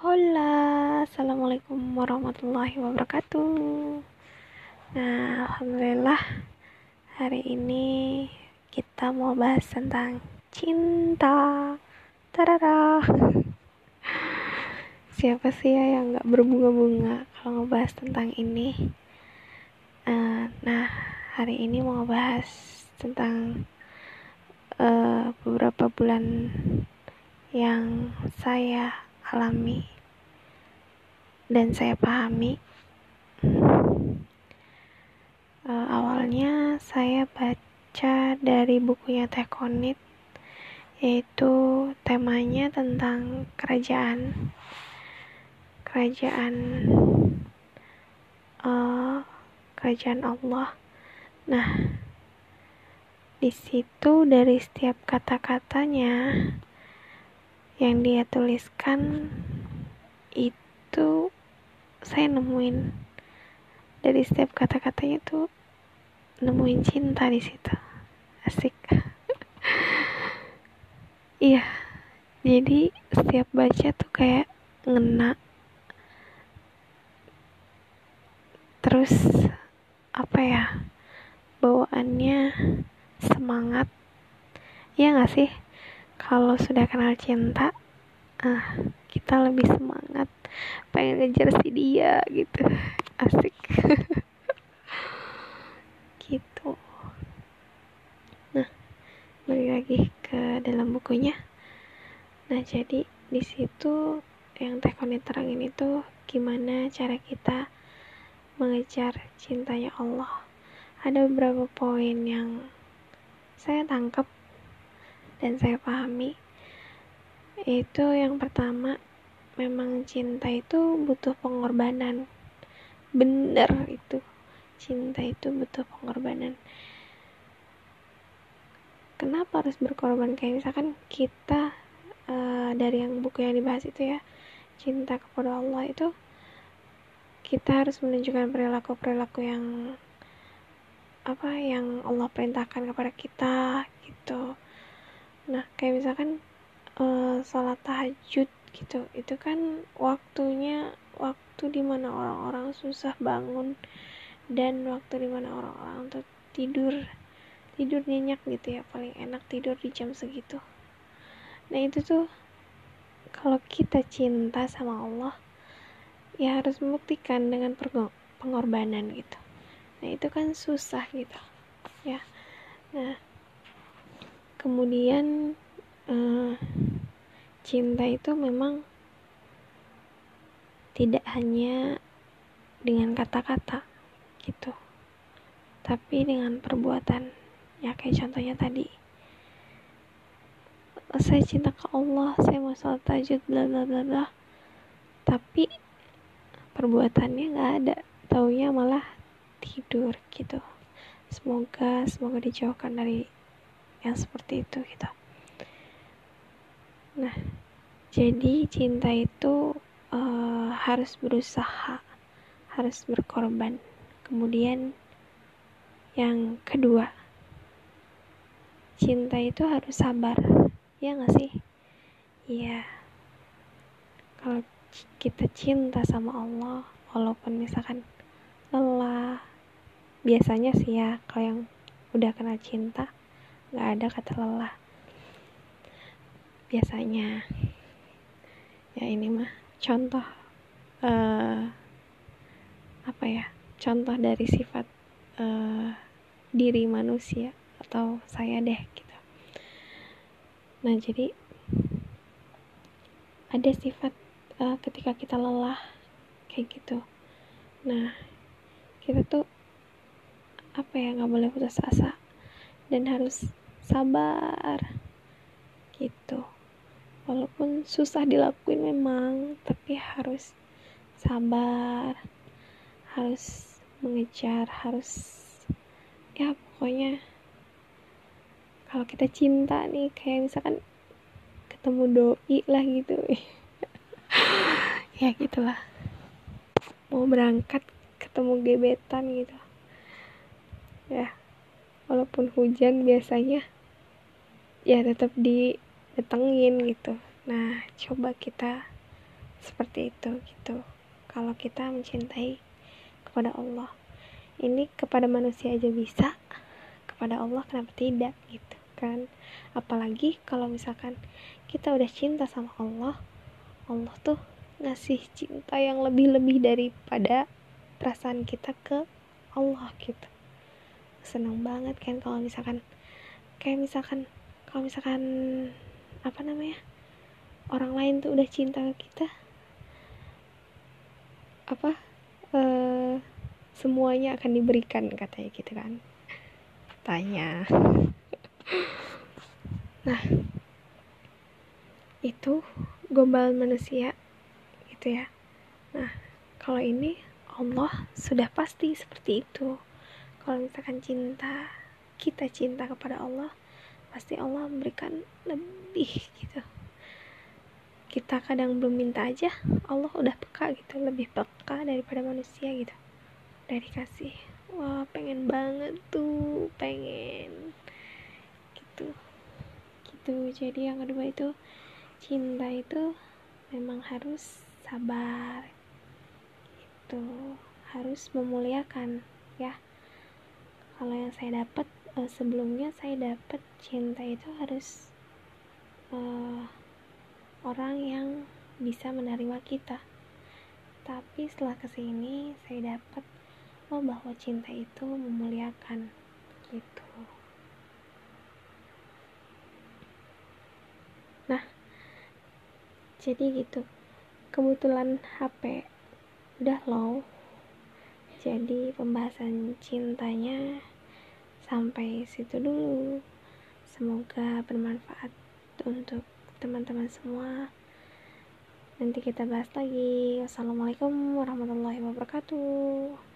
Hola, assalamualaikum warahmatullahi wabarakatuh. Nah, alhamdulillah hari ini kita mau bahas tentang cinta. Tarara. Siapa sih ya yang nggak berbunga-bunga kalau ngebahas tentang ini? Uh, nah, hari ini mau bahas tentang uh, beberapa bulan yang saya alami dan saya pahami. Uh, awalnya saya baca dari bukunya Tekonit, yaitu temanya tentang kerajaan, kerajaan, uh, kerajaan Allah. Nah, di situ dari setiap kata-katanya yang dia tuliskan itu saya nemuin. Dari setiap kata-katanya tuh nemuin cinta di situ. Asik. Iya. Jadi setiap baca tuh kayak ngena. Terus apa ya? Bawaannya semangat. Ya nggak sih kalau sudah kenal cinta ah kita lebih semangat. Pengen ngejar si dia gitu. Asik. Gitu. Nah balik lagi ke dalam bukunya. Nah jadi di situ yang tekoni terangin itu gimana cara kita mengejar cintanya Allah. Ada beberapa poin yang saya tangkap dan saya pahami. Itu yang pertama. Memang cinta itu butuh pengorbanan. Bener itu. Cinta itu butuh pengorbanan. Kenapa harus berkorban? Kayak misalkan kita uh, dari yang buku yang dibahas itu ya cinta kepada Allah itu kita harus menunjukkan perilaku-perilaku yang apa yang Allah perintahkan kepada kita gitu kayak misalkan uh, sholat tahajud gitu itu kan waktunya waktu di mana orang-orang susah bangun dan waktu di mana orang-orang tuh tidur tidur nyenyak gitu ya paling enak tidur di jam segitu. Nah itu tuh kalau kita cinta sama Allah ya harus membuktikan dengan pengorbanan gitu. Nah itu kan susah gitu ya. Nah kemudian uh, cinta itu memang tidak hanya dengan kata-kata gitu. Tapi dengan perbuatan. Ya kayak contohnya tadi. Saya cinta ke Allah saya mau sholat tahajud bla bla bla bla. Tapi perbuatannya nggak ada. Taunya malah tidur gitu. Semoga semoga dijauhkan dari yang seperti itu gitu nah jadi cinta itu uh, harus berusaha harus berkorban. Kemudian yang kedua cinta itu harus sabar ya nggak sih? Iya. Kalau kita cinta sama Allah walaupun misalkan lelah biasanya sih ya kalau yang udah kenal cinta nggak ada kata lelah biasanya. Ya ini mah contoh uh, apa ya contoh dari sifat uh, diri manusia atau saya deh gitu. Nah jadi ada sifat uh, ketika kita lelah kayak gitu. Nah kita tuh apa ya nggak boleh putus asa dan harus sabar gitu walaupun susah dilakuin memang tapi harus sabar harus mengejar harus ya pokoknya kalau kita cinta nih kayak misalkan ketemu doi lah gitu. Ya gitulah. Mau berangkat ketemu gebetan gitu. Ya walaupun hujan biasanya ya tetap didatengin gitu. Nah coba kita seperti itu gitu. Kalau kita mencintai kepada Allah. Ini kepada manusia aja bisa kepada Allah kenapa tidak gitu kan. Apalagi kalau misalkan kita udah cinta sama Allah Allah tuh ngasih cinta yang lebih-lebih daripada perasaan kita ke Allah gitu. Seneng banget kan kalau misalkan kayak misalkan kalau misalkan apa namanya orang lain tuh udah cinta ke kita. Apa uh, semuanya akan diberikan katanya gitu kan. Tanya. Nah itu gombalan manusia gitu ya. Nah kalau ini Allah sudah pasti seperti itu. Kalau misalkan cinta kita cinta kepada Allah pasti Allah memberikan lebih gitu. Kita kadang belum minta aja Allah udah peka gitu lebih peka daripada manusia gitu. Udah dikasih wah pengen banget tuh pengen. Gitu. Gitu. Jadi yang kedua itu cinta itu memang harus sabar. Itu harus memuliakan ya. Kalau yang saya dapat uh, sebelumnya saya dapat cinta itu harus uh, orang yang bisa menerima kita. Tapi setelah ke sini saya dapat oh bahwa cinta itu memuliakan gitu. Nah jadi gitu. Kebetulan HP udah low jadi pembahasan cintanya sampai situ dulu. Semoga bermanfaat untuk teman-teman semua. Nanti kita bahas lagi. Wassalamualaikum warahmatullahi wabarakatuh